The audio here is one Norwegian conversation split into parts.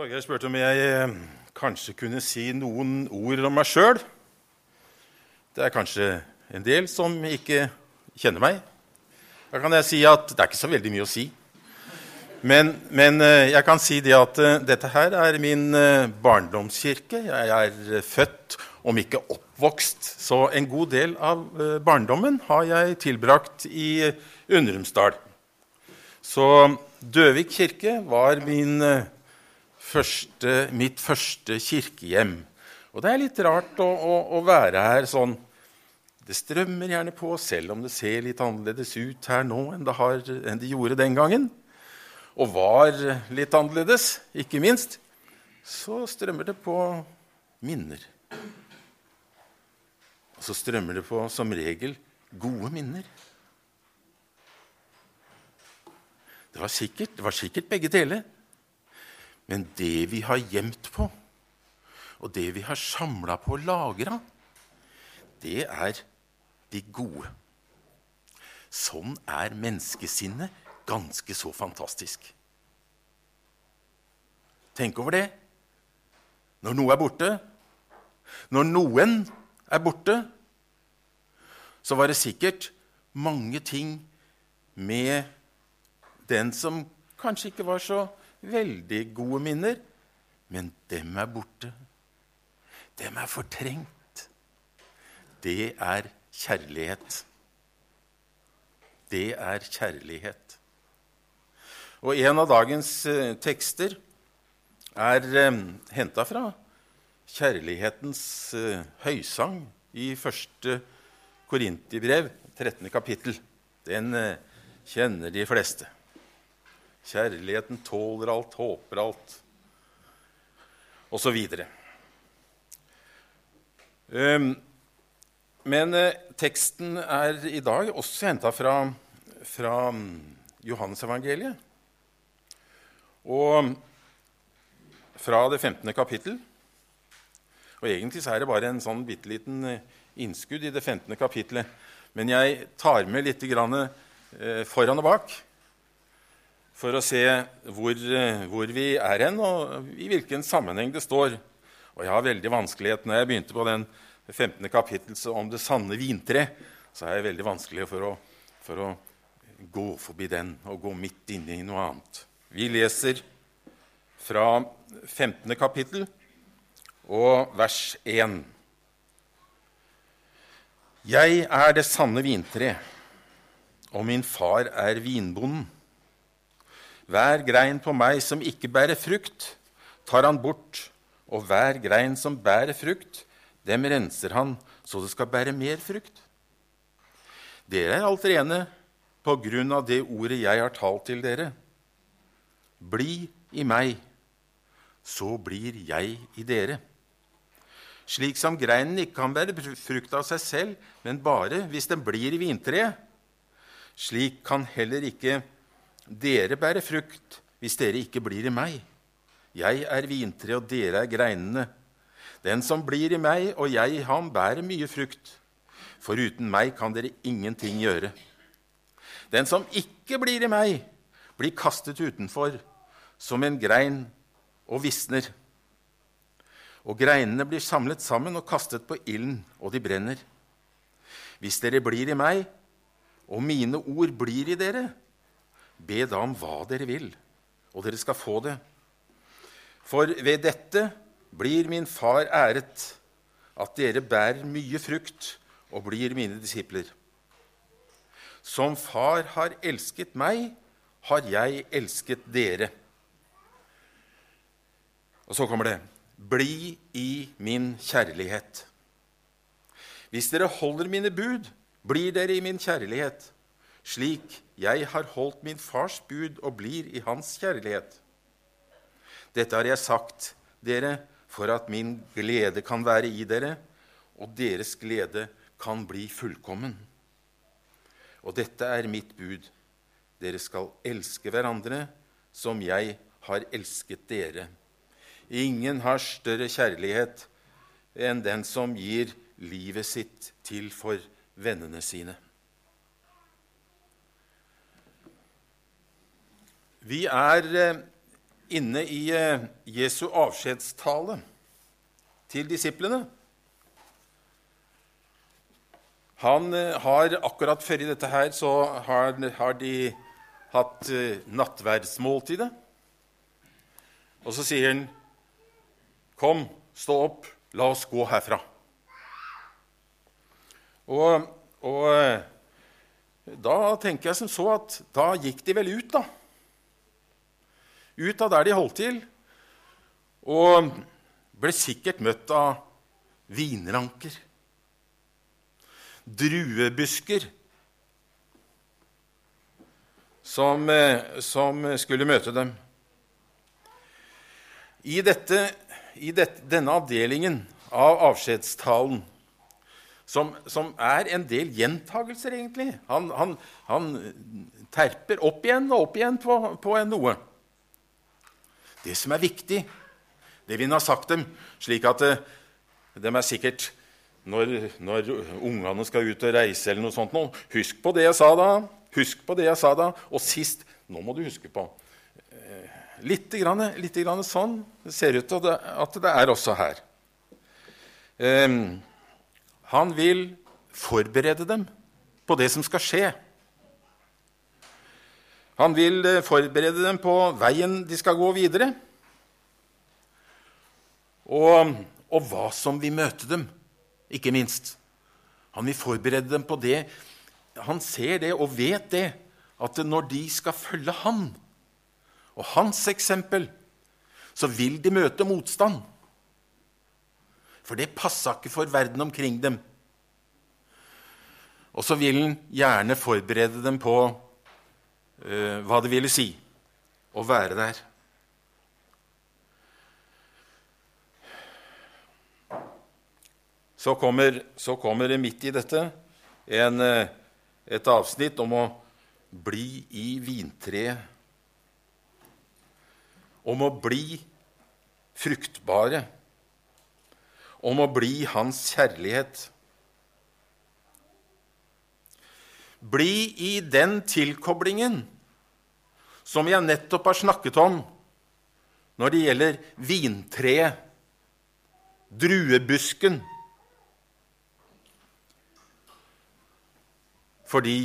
Torgeir spurte om jeg eh, kanskje kunne si noen ord om meg sjøl. Det er kanskje en del som ikke kjenner meg. Da kan jeg si at det er ikke så veldig mye å si. Men, men eh, jeg kan si det at eh, dette her er min barndomskirke. Jeg er født, om ikke oppvokst, så en god del av barndommen har jeg tilbrakt i Undrumsdal. Så Døvik kirke var min eh, første, mitt første kirkehjem. Og det er litt rart å, å, å, være her sånn. Det strømmer gjerne på, selv om det ser litt annerledes ut her nå enn det, har, enn det gjorde den gangen. Og var litt annerledes, ikke minst. Så strømmer det på minner. Og så strømmer det på, som regel, gode minner. Det var sikkert, det var sikkert begge deler. Men det vi har gjemt på, og det vi har samla på og lagra, det er de gode. Sånn er menneskesinnet ganske så fantastisk. Tenk over det. Når noe er borte, når noen er borte, så var det sikkert mange ting med den som kanskje ikke var så veldig gode minner, men dem er borte. Dem er fortrengt. Det er kjærlighet. Det er kjærlighet. Og en av dagens eh, tekster er eh, henta fra kjærlighetens eh, høysang i første Korintibrev, 13. kapittel. Den eh, kjenner de fleste. Kjærligheten tåler alt, håper alt, osv. Um, men eh, teksten er i dag også henta fra, fra Johannesevangeliet. Og fra det 15. kapittel. Og egentlig så er det bare en sånn bitte liten innskudd i det 15. kapittelet. Men jeg tar med litt eh, foran og bak for å se hvor, eh, hvor, vi er hen, og i hvilken sammenheng det står. Og jeg har veldig vanskelighet når jeg begynte på den 15. kapittel om det sanne vintre, så er jeg veldig vanskelig for å, for å gå forbi den og gå midt inne i noe annet. Vi leser fra 15. kapittel og vers 1. Jeg er det sanne vintre, og min far er vinbonden. Hver grein på meg som ikke bærer frukt, tar han bort, og hver grein som bærer frukt, dem renser han så det skal bære mer frukt. Dere er alt rene på grunn av det ordet jeg har talt til dere. Bli i meg, så blir jeg i dere. Slik som greinen ikke kan bære frukt av seg selv, men bare hvis den blir i vintreet. Slik kan heller ikke dere bærer frukt hvis dere ikke blir i meg. Jeg er vintreet, og dere er greinene. Den som blir i meg, og jeg i ham, bærer mye frukt. For uten meg kan dere ingenting gjøre. Den som ikke blir i meg, blir kastet utenfor som en grein og visner og greinene blir samlet sammen og kastet på ilden, og de brenner. Hvis dere blir i meg, og mine ord blir i dere, be da om hva dere vil, og dere skal få det. For ved dette blir min far æret, at dere bærer mye frukt og blir mine disipler. Som far har elsket meg, har jeg elsket dere. Og så kommer det bli i min kjærlighet. Hvis dere holder mine bud, blir dere i min kjærlighet, slik jeg har holdt min fars bud og blir i hans kjærlighet. Dette har jeg sagt dere for at min glede kan være i dere, og deres glede kan bli fullkommen. Og dette er mitt bud. Dere skal elske hverandre som jeg har elsket dere. Ingen har større kjærlighet enn den som gir livet sitt til for vennene sine. Vi er eh, inne i eh, Jesu avskjedstale til disiplene. Han eh, har akkurat før i dette her så har, har de hatt nattverdsmåltidet. Og så sier han, 'Kom, stå opp, la oss gå herfra'. Og, og da tenker jeg som så at da gikk de vel ut, da. Ut av der de holdt til, og ble sikkert møtt av vinranker, druebusker, som, som skulle møte dem. I, dette, i dette, denne avdelingen av avskjedstalen som, som, er en del gjentagelser, egentlig. Han, han, han, terper opp igjen og opp igjen på, på noe. Det som er viktig, det vi har sagt dem, slik at eh, de er sikkert når, når ungene skal ut og reise eller noe sånt nå, Husk på det jeg sa da. Husk på det jeg sa da. Og sist Nå må du huske på eh, Litt, grann, litt grann sånn det ser ut til at det er også her. Um, han vil forberede dem på det som skal skje. Han vil eh, forberede dem på veien de skal gå videre, og, og hva som vil møte dem, ikke minst. Han vil forberede dem på det. Han ser det og vet det, at når de skal følge han og hans eksempel, så vil de møte motstand. For det passa ikke for verden omkring dem. Og så vil han gjerne forberede dem på uh, hva det ville si å være der. Så kommer, så kommer det midt i dette en, eh, et avsnitt om å bli i vintreet. Om å bli fruktbare om å bli hans kjærlighet. Bli i den tilkoblingen som jeg nettopp har snakket om når det gjelder vintreet, druebusken. Fordi,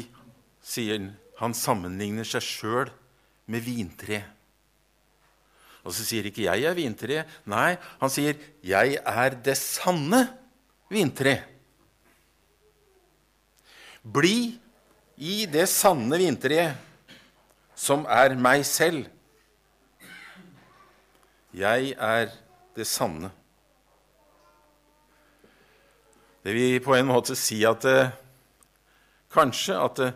sier han, han sammenligner seg sjøl med vintreet. Og så sier ikke 'jeg er vintre'. Nei, han sier 'jeg er det sanne vintre'. Bli i det sanne vintreet, som er meg selv. Jeg er det sanne. Det vil på en måte si at det, eh, kanskje at det,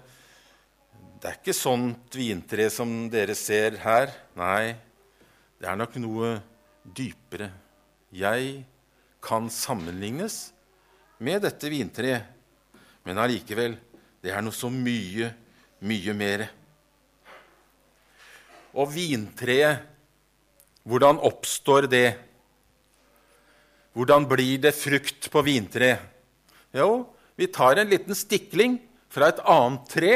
det er ikke sånt vintre som dere ser her. Nei, det er nok noe dypere. Jeg kan sammenlignes med dette vintreet, men allikevel det er noe så mye, mye mer. Og vintreet, hvordan oppstår det? Hvordan blir det frukt på vintreet? Jo, vi tar en liten stikling fra et annet tre,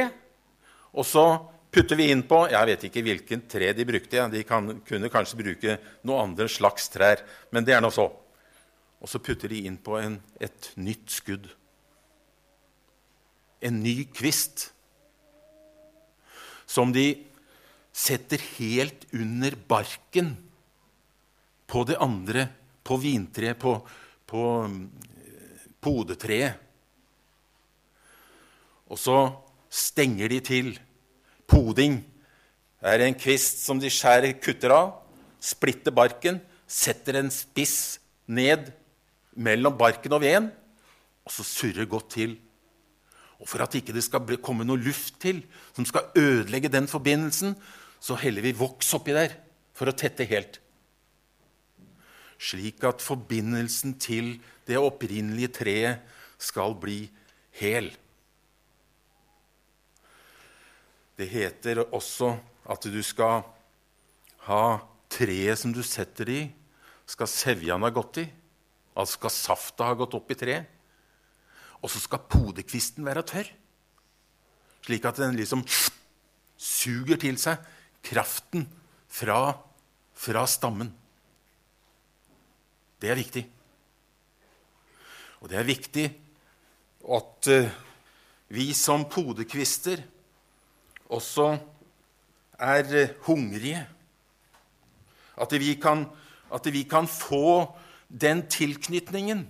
og så putter vi inn på Jeg vet ikke hvilken tre de brukte. De kan, kunne kanskje bruke noe andre slags trær, men det er nå så. Og så putter de inn på et nytt skudd. En ny kvist. Som de setter helt under barken på det andre, på vintreet, på, på podetreet. Og så stenger de til Poding er en kvist som de skjærer kutter av, splitter barken, setter en spiss ned mellom barken og veden, og så surrer godt til. Og For at ikke det skal komme noe luft til som skal ødelegge den forbindelsen, så heller vi voks oppi der for å tette helt. Slik at forbindelsen til det opprinnelige treet skal bli hel. Det heter også at du skal ha treet som du setter det i, skal sevjan ha gått i. Altså skal safta ha gått opp i treet. Og så skal podekvisten være tørr, slik at den liksom suger til seg kraften fra, fra stammen. Det er viktig. Og det er viktig at uh, vi som podekvister også er uh, hungrige. At vi, kan, at vi kan få den tilknytningen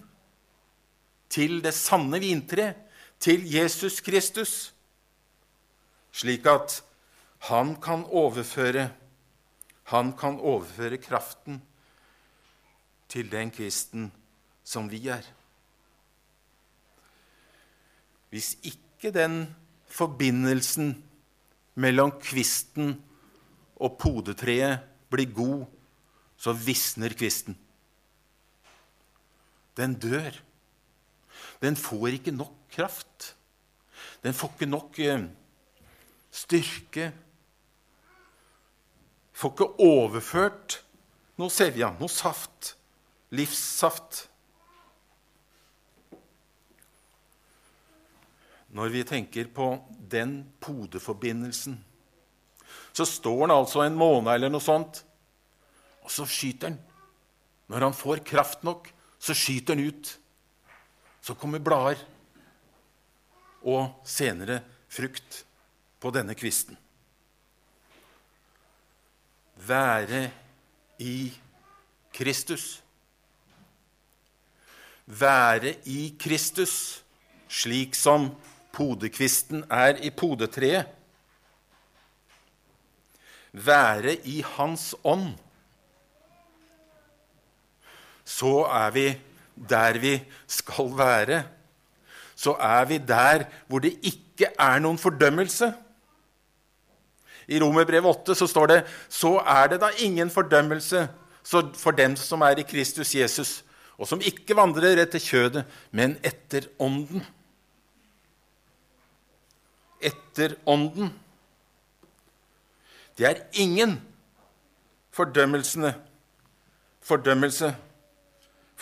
til det sanne vintreet, til Jesus Kristus, slik at han kan overføre han kan overføre kraften til den kvisten som vi er. Hvis ikke den forbindelsen mellom kvisten og podetreet blir god, så visner kvisten. Den dør. Den får ikke nok kraft. Den får ikke nok eh, styrke. Får ikke overført noe sevja, noe saft, livssaft. Når vi tenker på den podeforbindelsen, så står han altså en måned eller noe sånt, og så skyter han. Når han får kraft nok, så skyter han ut. Så kommer blader og senere frukt på denne kvisten. Være i Kristus. Være i Kristus, slik som podekvisten er i podetreet. Være i Hans ånd. Så er vi der vi skal være. Så er vi der hvor det ikke er noen fordømmelse. I Romerbrevet 8 så står det så er det da ingen fordømmelse for dem som er i Kristus Jesus, og som ikke vandrer etter kjødet, men etter Ånden. Etter Ånden. Det er ingen fordømmelsene, fordømmelse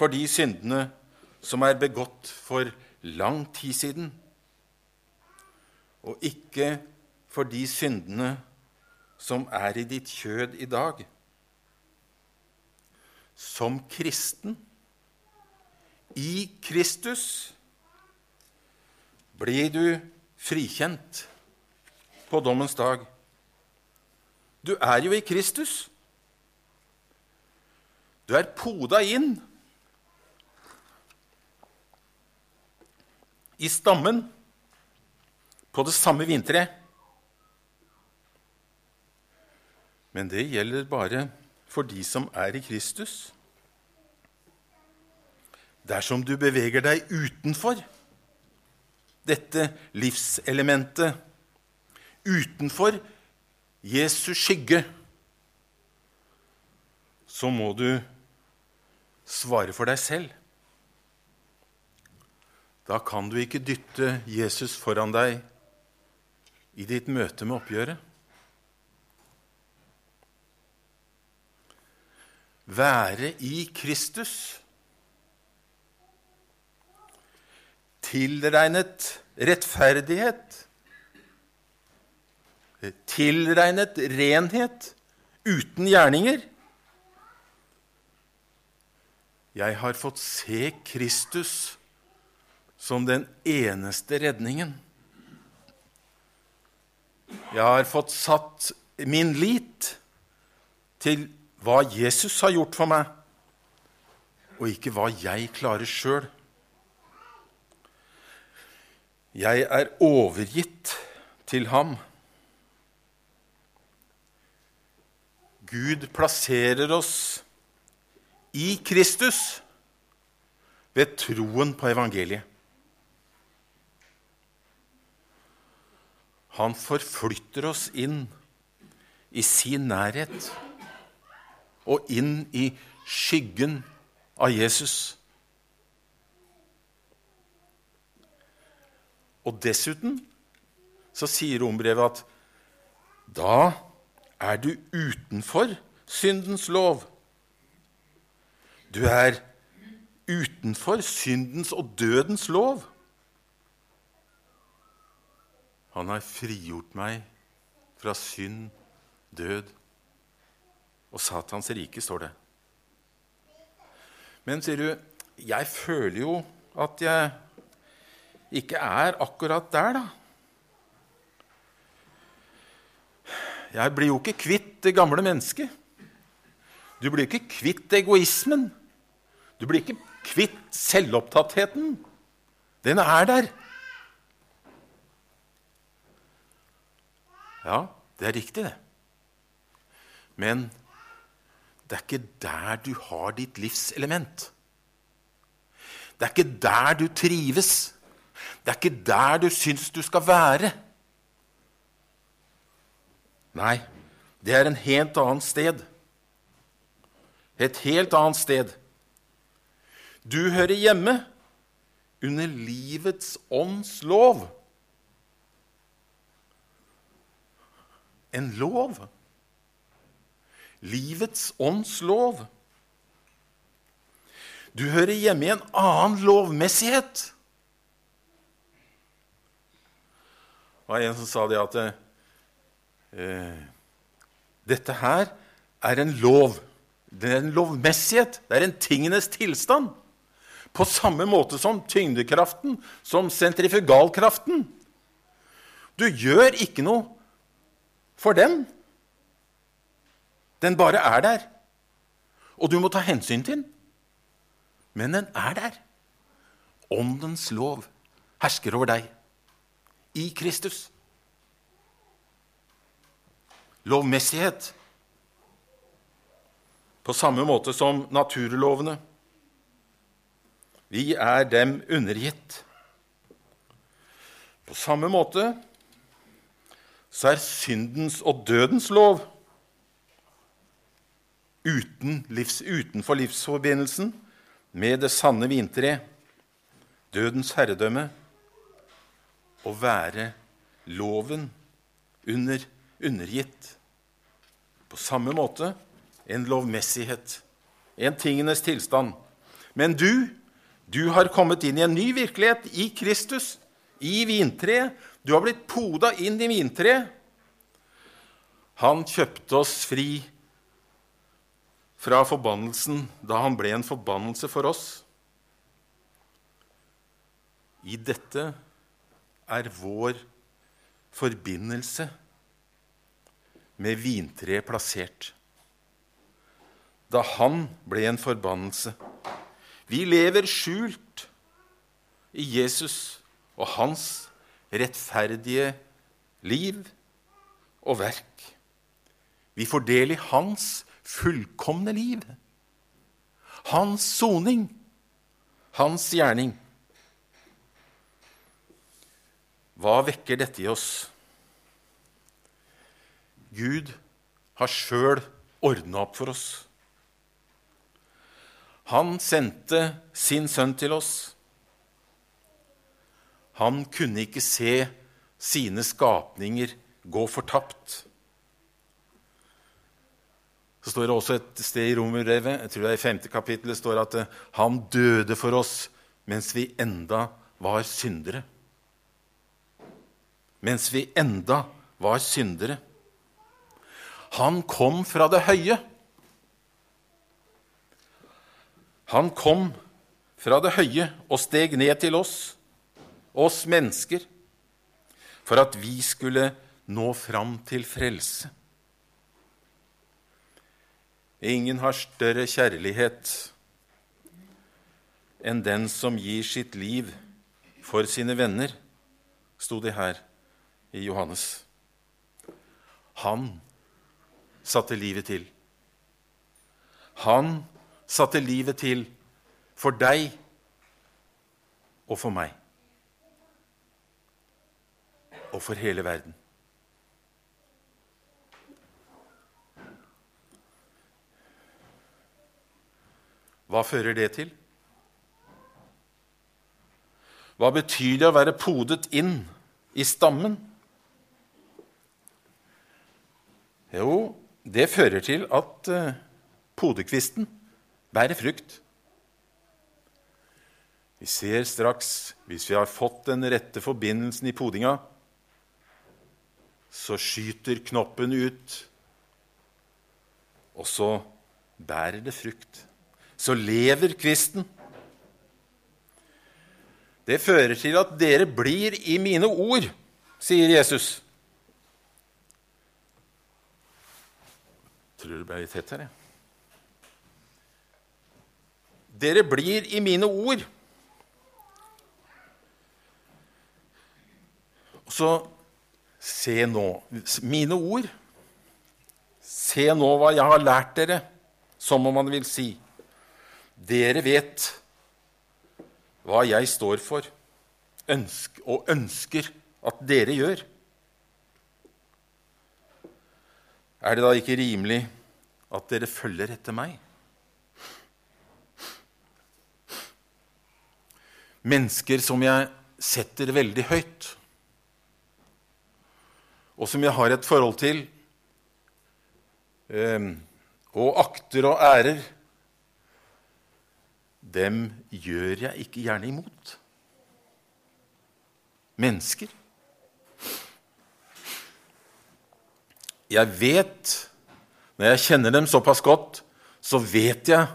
for de syndene som er begått for lang tid siden, og ikke for de syndene som er i ditt kjød i dag. Som kristen i Kristus blir du frikjent på dommens dag. Du er jo i Kristus. Du er poda inn i stammen på det samme vintreet. Men det gjelder bare for de som er i Kristus. Dersom du beveger deg utenfor dette livselementet, utenfor Jesus skygge, så må du svare for deg selv. Da kan du ikke dytte Jesus foran deg i ditt møte med oppgjøret. være i Kristus. Tilregnet rettferdighet. Tilregnet renhet uten gjerninger. Jeg har fått se Kristus som den eneste redningen. Jeg har fått satt min lit til hva Jesus har gjort for meg, og ikke hva jeg klarer sjøl. Jeg er overgitt til ham. Gud plasserer oss i Kristus ved troen på evangeliet. Han forflytter oss inn i sin nærhet og inn i skyggen av Jesus. Og dessuten så sier rombrevet at da er du utenfor syndens lov. Du er utenfor syndens og dødens lov. Han har frigjort meg fra synd, død og Satans rike, står det. Men sier du, jeg føler jo at jeg ikke er akkurat der, da. Jeg blir jo ikke kvitt det gamle mennesket. Du blir ikke kvitt egoismen. Du blir ikke kvitt selvopptattheten. Den er der. Ja, det er riktig, det. Men det er ikke der du har ditt livselement. Det er ikke der du trives. Det er ikke der du syns du skal være. Nei, det er en helt annet sted. Et helt annet sted. Du hører hjemme under livets ånds lov. En lov. Livets ånds lov. Du hører hjemme i en annen lovmessighet. Det var en som sa det at eh, dette her er en lov. Det er en lovmessighet. Det er en tingenes tilstand. På samme måte som tyngdekraften, som sentrifugalkraften. Du gjør ikke noe for den. Den bare er der. Og du må ta hensyn til den. Men den er der. Åndens lov hersker over deg i Kristus. Lovmessighet. På samme måte som naturlovene. Vi er dem undergitt. På samme måte så er syndens og dødens lov uten livs, utenfor livsforbindelsen med det sanne vintre, dødens herredømme, å være loven under, undergitt. På samme måte en lovmessighet, en tingenes tilstand. Men du, du har kommet inn i en ny virkelighet i Kristus, i vintreet. Du har blitt poda inn i vintreet. Han kjøpte oss fri fra forbannelsen da han ble en forbannelse for oss. I dette er vår forbindelse med vintreet plassert. Da han ble en forbannelse. Vi lever skjult i Jesus og hans rettferdige liv og verk. Vi får del i hans fullkomne liv. Hans soning, hans gjerning. Hva vekker dette i oss? Gud har sjøl ordna opp for oss. Han sendte sin sønn til oss. Han kunne ikke se sine skapninger gå fortapt. Så står det også et sted i Romerbrevet, jeg tror det er i femte kapittel, står at han døde for oss mens vi enda var syndere mens vi enda var syndere. Han kom fra det høye. Han kom fra det høye og steg ned til oss, oss mennesker, for at vi skulle nå fram til frelse. Ingen har større kjærlighet enn den som gir sitt liv for sine venner, sto det her i Johannes. Han satte livet til. Han satte livet til for deg og for meg. Og for hele verden. Hva fører det til? Hva betyr det å være podet inn i stammen? Jo, det fører til at uh, podekvisten bærer frukt. Vi ser straks, hvis vi har fått den rette forbindelsen i podinga, så skyter knoppen ut og så bærer det frukt. Så lever kvisten. Det fører til at dere blir i mine ord, sier Jesus. Jeg tror det ble litt tett her, jeg. Dere blir i mine ord. Og så se nå Mine ord. Se nå hva jeg har lært dere, som om man vil si. Dere vet hva jeg står for ønsk, og ønsker at dere gjør. Er det da ikke rimelig at dere følger etter meg? Mennesker som jeg setter veldig høyt, og som jeg har et forhold til, eh, og akter og ærer, dem gjør jeg ikke gjerne imot. Mennesker. Jeg vet, når jeg kjenner dem såpass godt, så vet jeg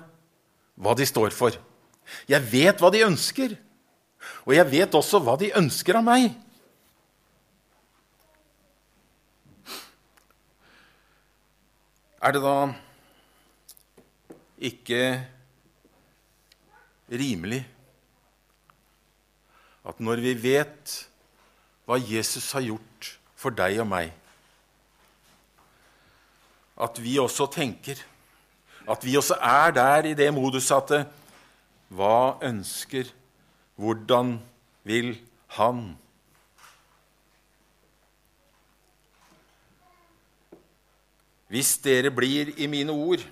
hva de står for. Jeg vet hva de ønsker, og jeg vet også hva de ønsker av meg. Er det da ikke rimelig at når vi vet hva Jesus har gjort for deg og meg, at vi også tenker, at vi også er der i det moduset at hva ønsker, hvordan vil han? Hvis dere blir i mine ord,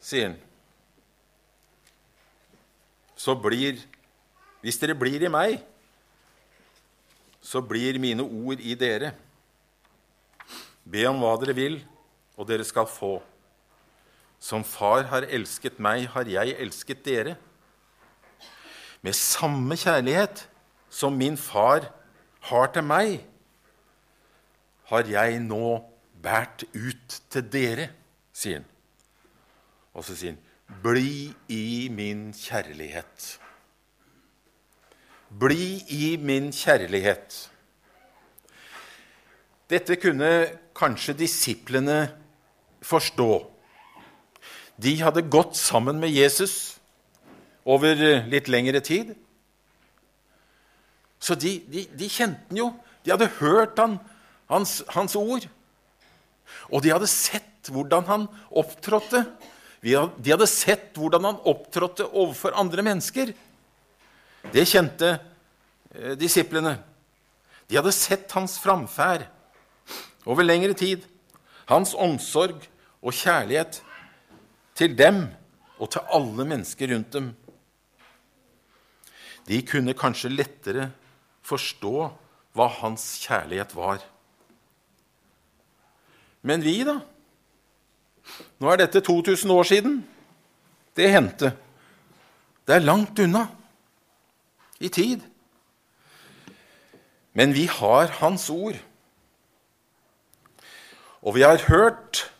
sier han, så blir Hvis dere blir i meg, så blir mine ord i dere. Be om hva dere vil, og dere skal få. Som Far har elsket meg, har jeg elsket dere. Med samme kjærlighet som min far har til meg, har jeg nå båret ut til dere, sier han. Og så sier han, bli i min kjærlighet. Bli i min kjærlighet. Dette kunne kanskje disiplene forstå. De hadde gått sammen med Jesus over litt lengre tid. Så de, de, de kjente han jo. De hadde hørt han, hans, hans ord. Og de hadde sett hvordan han opptrådte. De hadde sett hvordan han opptrådte overfor andre mennesker. Det kjente eh, disiplene. De hadde sett hans framferd over lengre tid. Hans omsorg og kjærlighet til dem og til alle mennesker rundt dem. De kunne kanskje lettere forstå hva hans kjærlighet var. Men vi, da? Nå er dette 2000 år siden det hendte. Det er langt unna i tid. Men vi har Hans ord. Og vi har hørt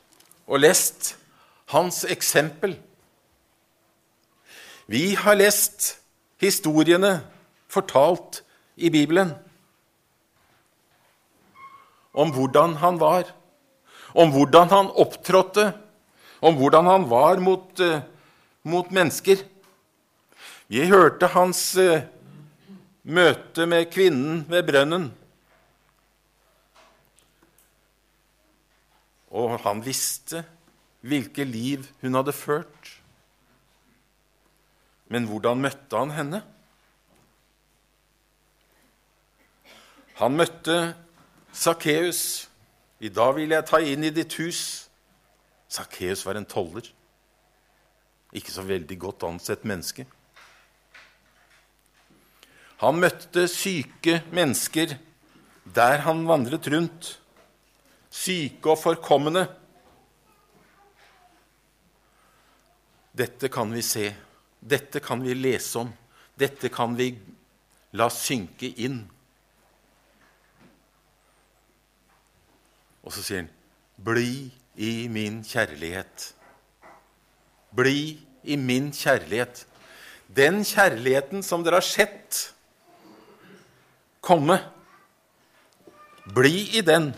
og lest hans eksempel. Vi har lest historiene fortalt i Bibelen om hvordan han var om hvordan han opptrådte, om hvordan han var mot, uh, mot mennesker. Vi hørte hans uh, møte med kvinnen ved brønnen. Og han visste hvilket liv hun hadde ført. Men hvordan møtte han henne? Han møtte Sakkeus i dag vil jeg ta inn i ditt hus. Sakkeus var en toller. Ikke så veldig godt ansett menneske. Han møtte syke mennesker der han vandret rundt. Syke og forkomne. Dette kan vi se. Dette kan vi lese om. Dette kan vi la synke inn. Og så sier han, 'Bli i min kjærlighet'. bli i min kjærlighet. Den kjærligheten som dere har sett komme. Bli i den.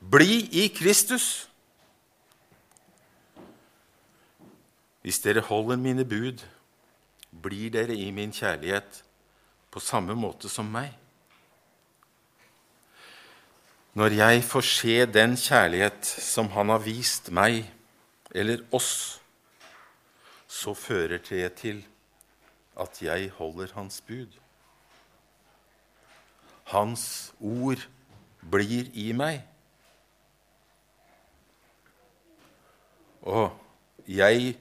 Bli i Kristus. Hvis dere holder mine bud, blir dere i min kjærlighet på samme måte som meg. Når jeg får se den kjærlighet som Han har vist meg, eller oss, så fører det til at jeg holder Hans bud. Hans ord blir i meg. Og jeg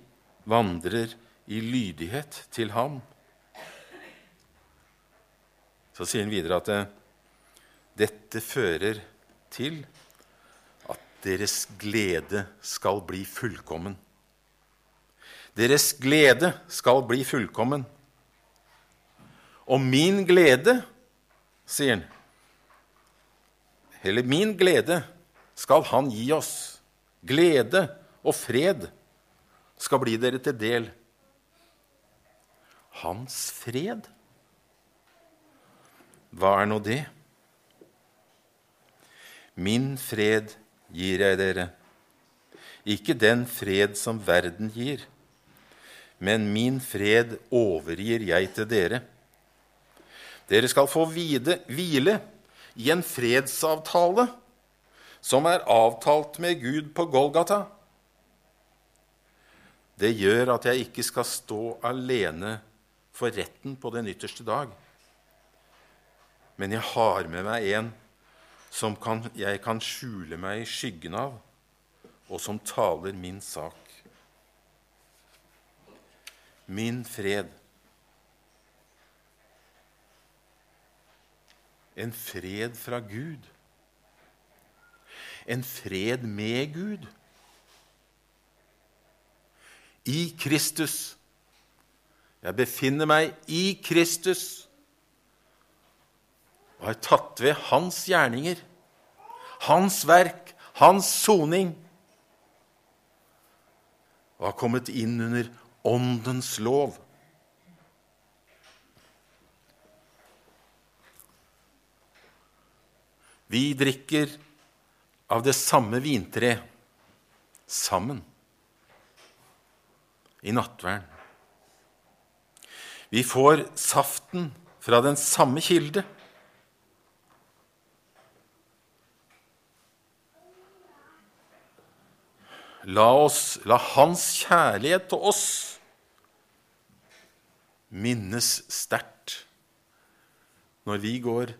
vandrer i lydighet til ham. Så sier han videre at dette fører til at deres glede skal bli fullkommen. Deres glede skal bli fullkommen. Og min glede, sier han, eller min glede skal han gi oss. Glede og fred skal bli dere til del. Hans fred? Hva er nå det? Min fred gir jeg dere, ikke den fred som verden gir, men min fred overgir jeg til dere. Dere skal få vide, hvile i en fredsavtale som er avtalt med Gud på Golgata. Det gjør at jeg ikke skal stå alene for retten på den ytterste dag. Men jeg har med meg en som kan, jeg kan skjule meg i skyggen av, og som taler min sak. Min fred. En fred fra Gud. En fred med Gud. I Kristus. Jeg befinner meg i Kristus og har tatt ved hans gjerninger, hans verk, hans soning, og har kommet inn under Åndens lov. Vi drikker av det samme vintre sammen i nattverden. Vi får saften fra den samme kilde. La, oss, la Hans kjærlighet til oss minnes sterkt når vi går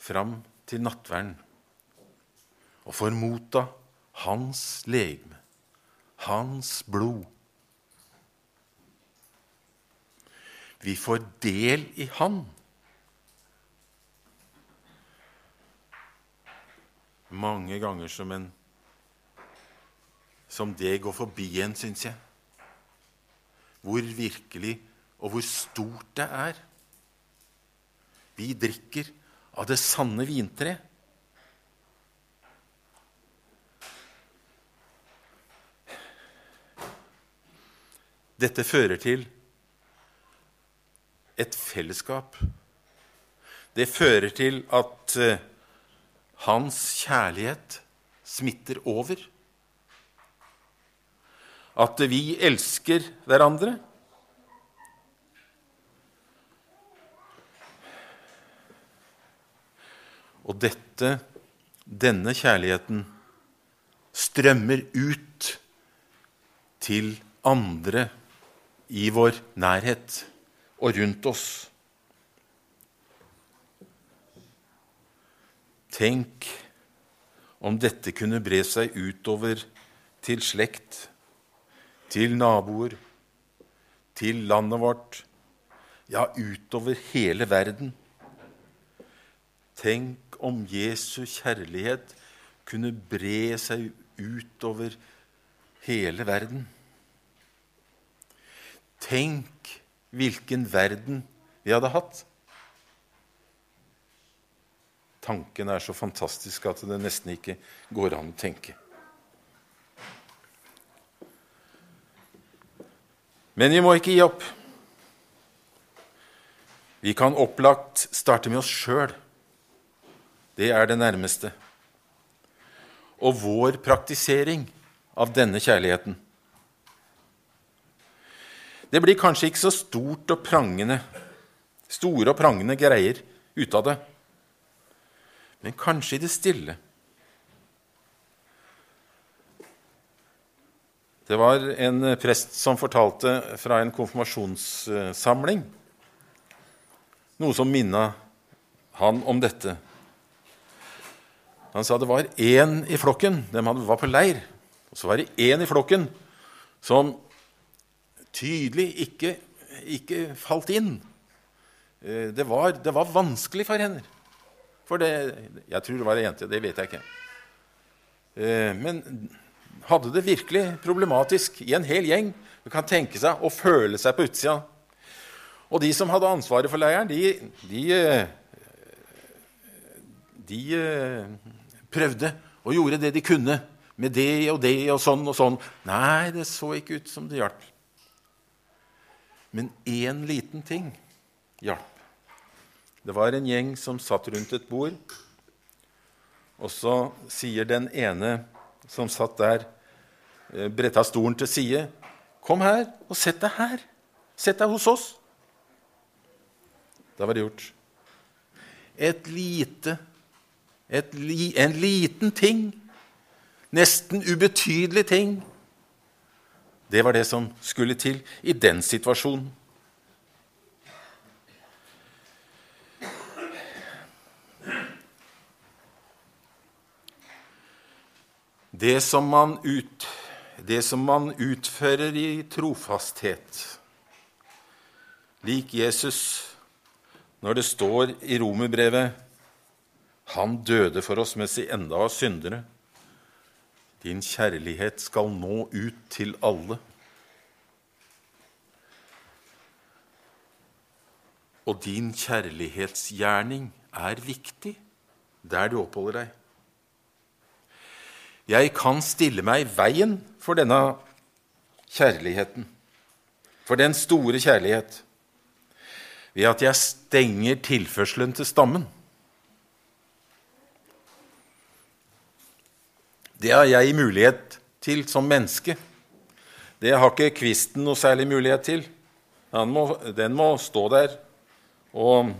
fram til nattverden og får motta Hans legeme, Hans blod. Vi får del i Han. Mange ganger som en som det går forbi en, syns jeg. Hvor virkelig og hvor stort det er. Vi drikker av det sanne vintre. Dette fører til et fellesskap. Det fører til at uh, hans kjærlighet smitter over at vi elsker hverandre. Og dette, denne kjærligheten, strømmer ut til andre i vår nærhet og rundt oss. Tenk om dette kunne bre seg utover til slekt til naboer, til landet vårt, ja, utover hele verden. Tenk om Jesu kjærlighet kunne bre seg utover hele verden. Tenk hvilken verden vi hadde hatt. Tanken er så fantastisk at det nesten ikke går an å tenke. Men vi må ikke gi opp. Vi kan opplagt starte med oss sjøl. Det er det nærmeste. Og vår praktisering av denne kjærligheten. Det blir kanskje ikke så stort og prangende, store og prangende greier ut av det, men kanskje i det stille. Det var en prest som fortalte fra en konfirmasjonssamling noe som minna han om dette. Han sa det var én i flokken de var på leir, og så var det én i flokken som tydelig ikke, ikke falt inn. Eh, det var, det var, vanskelig for henne. For det, Jeg tror det var ei jente, det vet jeg ikke. Eh, men hadde det virkelig problematisk i en hel gjeng. Du kan tenke seg å føle seg på utsida. Og de som hadde ansvaret for leiren, de, de, de prøvde og gjorde det de kunne med det og det og sånn og sånn. Nei, det så ikke ut som det hjalp. Men én liten ting hjalp. Det var en gjeng som satt rundt et bord, og så sier den ene som satt der, eh, bretta stolen til side. 'Kom her og sett deg her. Sett deg hos oss.' Da var det gjort. Et lite, et li, en liten ting, nesten ubetydelig ting, det var det som skulle til i den situasjonen. Det som, man ut, det som man utfører i trofasthet, lik Jesus når det står i romerbrevet Han døde for oss mens vi enda var syndere. Din kjærlighet skal nå ut til alle. Og din kjærlighetsgjerning er viktig der du oppholder deg. Jeg kan stille meg i veien for denne kjærligheten, for den store kjærlighet, ved at jeg stenger tilførselen til stammen. Det har jeg mulighet til som menneske. Det har ikke kvisten noe særlig mulighet til. Må, den må stå der og,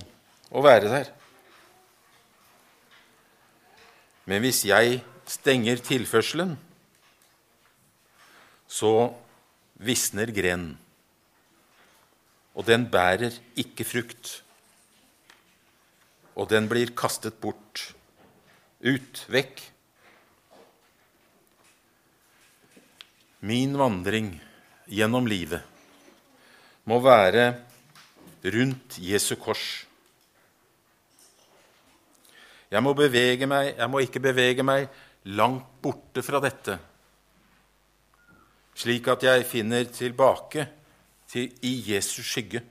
og være der. Men hvis jeg stenger tilførselen, så visner grenen. Og den bærer ikke frukt. Og den blir kastet bort, ut, vekk. Min vandring gjennom livet må være rundt Jesu kors. Jeg må bevege meg, jeg må ikke bevege meg langt borte fra dette, slik at jeg finner tilbake til, i Jesus skygge,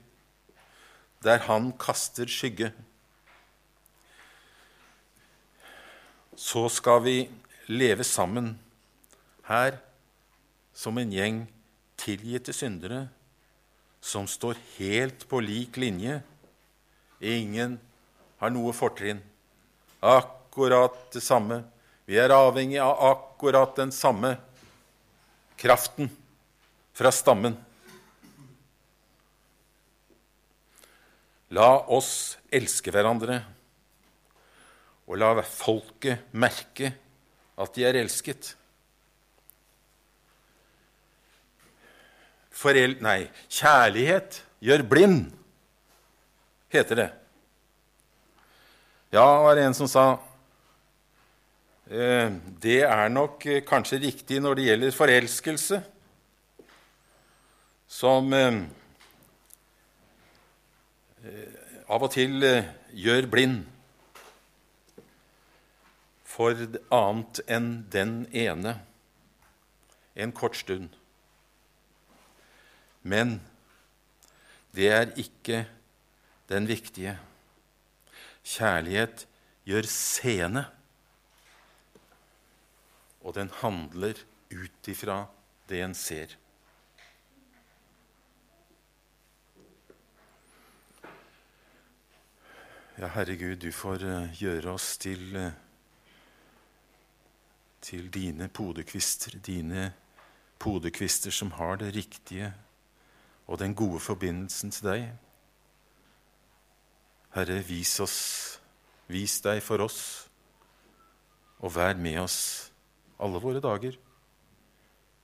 der han kaster skygge. Så skal vi leve sammen her som en gjeng tilgitte syndere som står helt på lik linje. Ingen har noe fortrinn. Akkurat det samme vi er avhengig av akkurat den samme kraften fra stammen. La oss elske hverandre, og la folket merke at de er elsket. Forel nei, kjærlighet gjør blind, heter det. Ja, var det en som sa det er nok eh, kanskje riktig når det gjelder forelskelse, som eh, av og til gjør blind for annet enn den ene en kort stund. Men det er ikke den viktige. Kjærlighet gjør seende og den handler ut ifra det en ser. Ja, Herre Gud, du får eh, gjøre oss til, eh, til dine podekvister, dine podekvister som har det riktige og den gode forbindelsen til deg. Herre, vis oss, vis deg for oss, og vær med oss alle våre dager,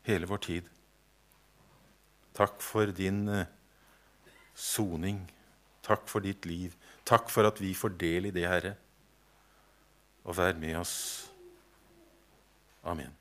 hele vår tid. Takk for din uh, soning. Takk for ditt liv. Takk for at vi får del i det, Herre. Og vær med oss. Amen.